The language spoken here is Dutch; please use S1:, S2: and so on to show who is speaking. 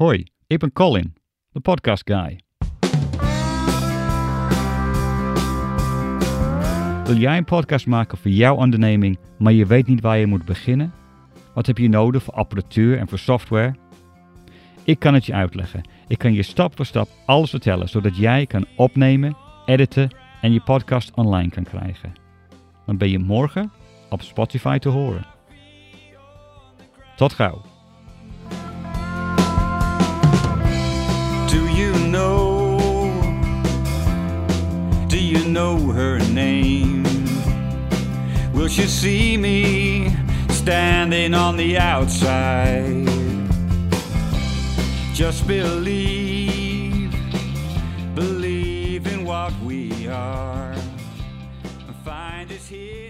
S1: Hoi, ik ben Colin, de podcast guy. Wil jij een podcast maken voor jouw onderneming, maar je weet niet waar je moet beginnen? Wat heb je nodig voor apparatuur en voor software? Ik kan het je uitleggen. Ik kan je stap voor stap alles vertellen, zodat jij kan opnemen, editen en je podcast online kan krijgen. Dan ben je morgen op Spotify te horen. Tot gauw.
S2: You know her name? Will she see me standing on the outside? Just believe, believe in what we are. Find us here.